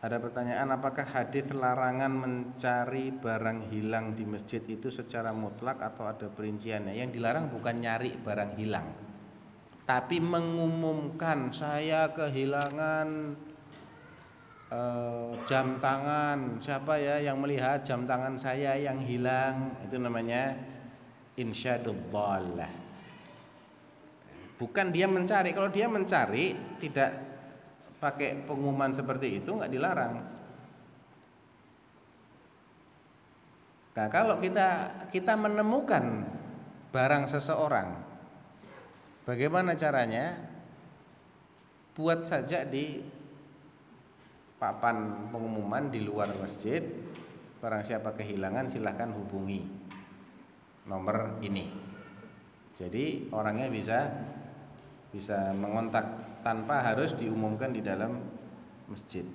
Ada pertanyaan apakah hadis larangan mencari barang hilang di masjid itu secara mutlak atau ada perinciannya? Yang dilarang bukan nyari barang hilang. Tapi mengumumkan saya kehilangan uh, jam tangan. Siapa ya yang melihat jam tangan saya yang hilang? Itu namanya insyadul Bukan dia mencari. Kalau dia mencari tidak pakai pengumuman seperti itu nggak dilarang. Nah, kalau kita kita menemukan barang seseorang, bagaimana caranya? Buat saja di papan pengumuman di luar masjid, barang siapa kehilangan silahkan hubungi nomor ini. Jadi orangnya bisa bisa mengontak tanpa harus diumumkan di dalam masjid.